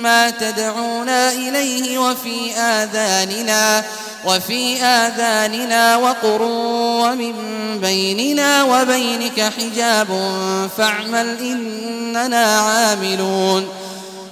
مما تدعونا إليه وفي آذاننا وفي آذاننا وقر ومن بيننا وبينك حجاب فاعمل إننا عاملون.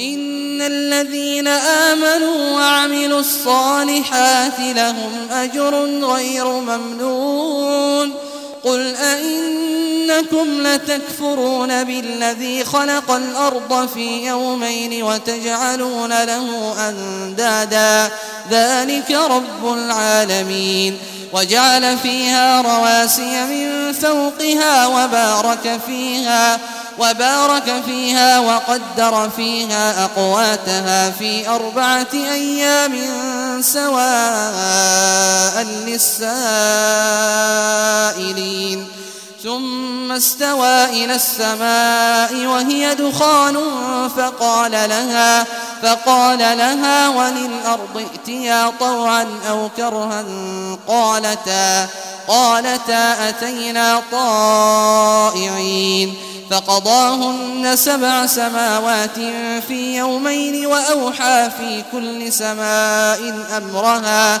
إن الذين آمنوا وعملوا الصالحات لهم أجر غير ممنون. قل أئنكم لتكفرون بالذي خلق الأرض في يومين وتجعلون له أندادا. ذلك رب العالمين. وجعل فيها رواسي من فوقها وبارك فيها. وبارك فيها وقدر فيها أقواتها في أربعة أيام سواء للسائلين. ثم استوى إلى السماء وهي دخان فقال لها فقال لها وللأرض ائتيا طوعا أو كرها قالتا قالتا أتينا طائعين. فقضاهن سبع سماوات في يومين وأوحى في كل سماء أمرها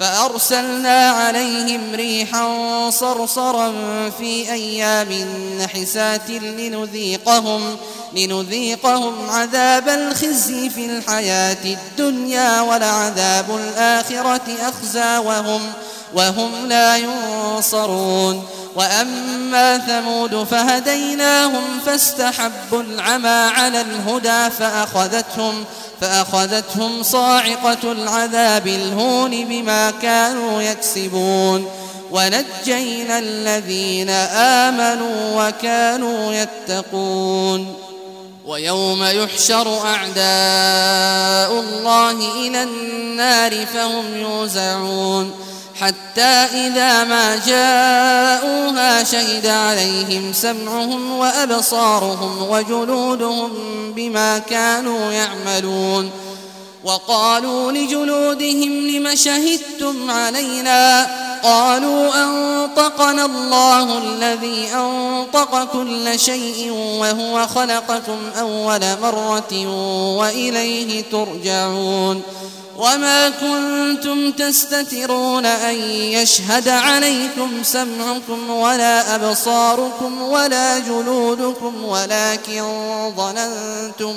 فأرسلنا عليهم ريحا صرصرا في أيام نحسات لنذيقهم لنذيقهم عذاب الخزي في الحياة الدنيا ولعذاب الآخرة أخزى وهم وهم لا ينصرون وأما ثمود فهديناهم فاستحبوا العمى على الهدى فأخذتهم فأخذتهم صاعقة العذاب الهون بما كانوا يكسبون ونجينا الذين آمنوا وكانوا يتقون ويوم يحشر أعداء الله إلى النار فهم يوزعون حتى إذا ما جاءوها شهد عليهم سمعهم وأبصارهم وجلودهم بما كانوا يعملون وقالوا لجلودهم لم شهدتم علينا قالوا أنطقنا الله الذي أنطق كل شيء وهو خلقكم أول مرة وإليه ترجعون وما كنتم تستترون أن يشهد عليكم سمعكم ولا أبصاركم ولا جلودكم ولكن ظننتم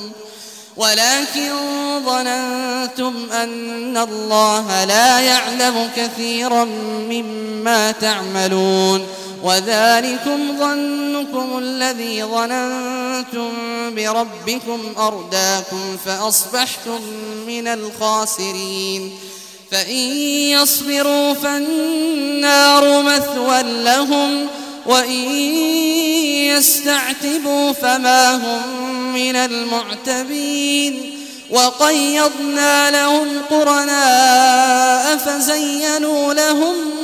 ولكن ظننتم أن الله لا يعلم كثيرا مما تعملون وذلكم ظنكم الذي ظننتم بربكم أرداكم فأصبحتم من الخاسرين فإن يصبروا فالنار مثوى لهم وإن يستعتبوا فما هم من المعتبين وقيضنا لهم قرناء فزينوا لهم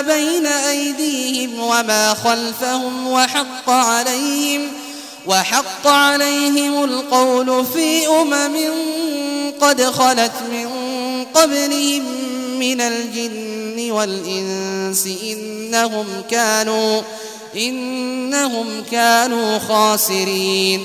بين أيديهم وما خلفهم وحق عليهم وحق عليهم القول في أمم قد خلت من قبلهم من الجن والإنس إنهم كانوا إنهم كانوا خاسرين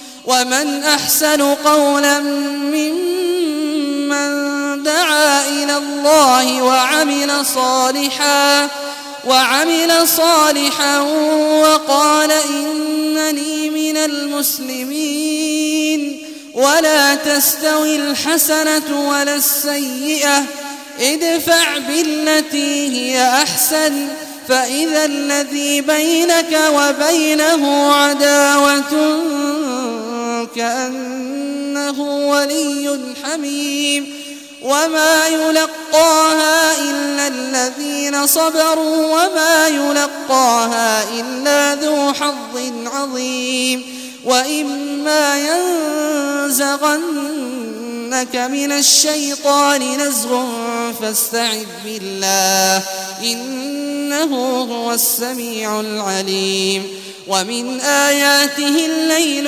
ومن أحسن قولا ممن دعا إلى الله وعمل صالحا وعمل صالحا وقال إنني من المسلمين. ولا تستوي الحسنة ولا السيئة ادفع بالتي هي أحسن فإذا الذي بينك وبينه عداوة كأنه ولي حميم وما يلقاها إلا الذين صبروا وما يلقاها إلا ذو حظ عظيم وإما ينزغنك من الشيطان نزغ فاستعذ بالله إنه هو السميع العليم ومن آياته الليل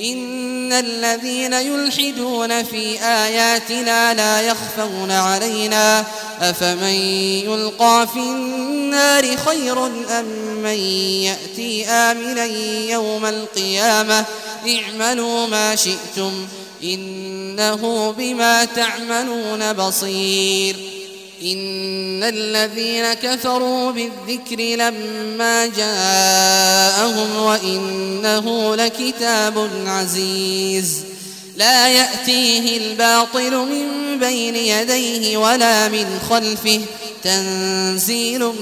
إن الذين يلحدون في آياتنا لا يخفون علينا أفمن يلقى في النار خير أم من يأتي آمنا يوم القيامة اعملوا ما شئتم إنه بما تعملون بصير إن الذين كفروا بالذكر لما جاءهم وإنه لكتاب عزيز لا يأتيه الباطل من بين يديه ولا من خلفه تنزيل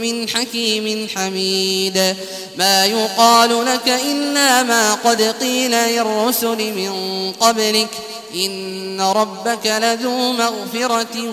من حكيم حميد ما يقال لك إلا ما قد قيل للرسل من قبلك إن ربك لذو مغفرة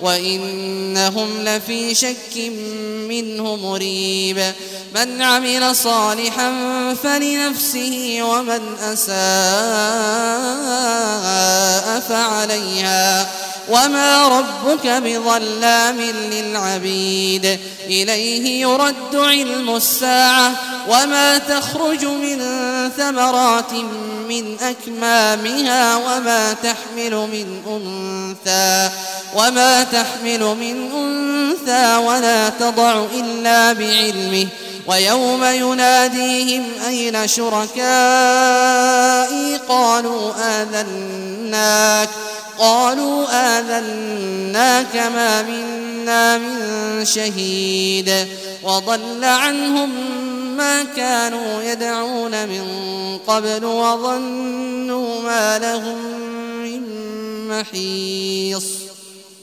وإنهم لفي شك منه مريب. من عمل صالحا فلنفسه ومن أساء فعليها. وما ربك بظلام للعبيد. إليه يرد علم الساعة. وما تخرج من ثمرات من أكمامها. وما تحمل من أنثى. وما تحمل من أنثى ولا تضع إلا بعلمه. ويوم يناديهم أين شركائي؟ قالوا آذناك. قالوا آذناك ما منا من شهيد. وضل عنهم ما كانوا يدعون من قبل وظنوا ما لهم من محيص.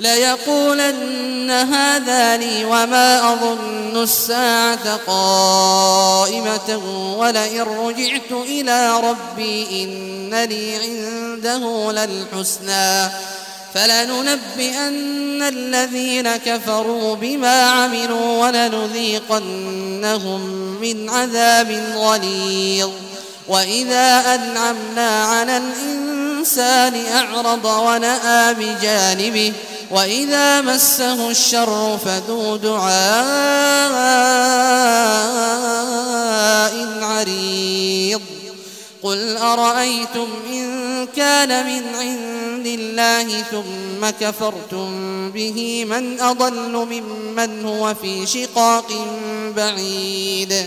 ليقولن هذا لي وما أظن الساعة قائمة ولئن رجعت إلى ربي إن لي عنده للحسنى فلننبئن الذين كفروا بما عملوا ولنذيقنهم من عذاب غليظ وإذا أنعمنا على الإنسان أعرض ونأى بجانبه وإذا مسه الشر فذو دعاء عريض. قل أرأيتم إن كان من عند الله ثم كفرتم به من أضل ممن هو في شقاق بعيد.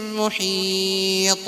محيط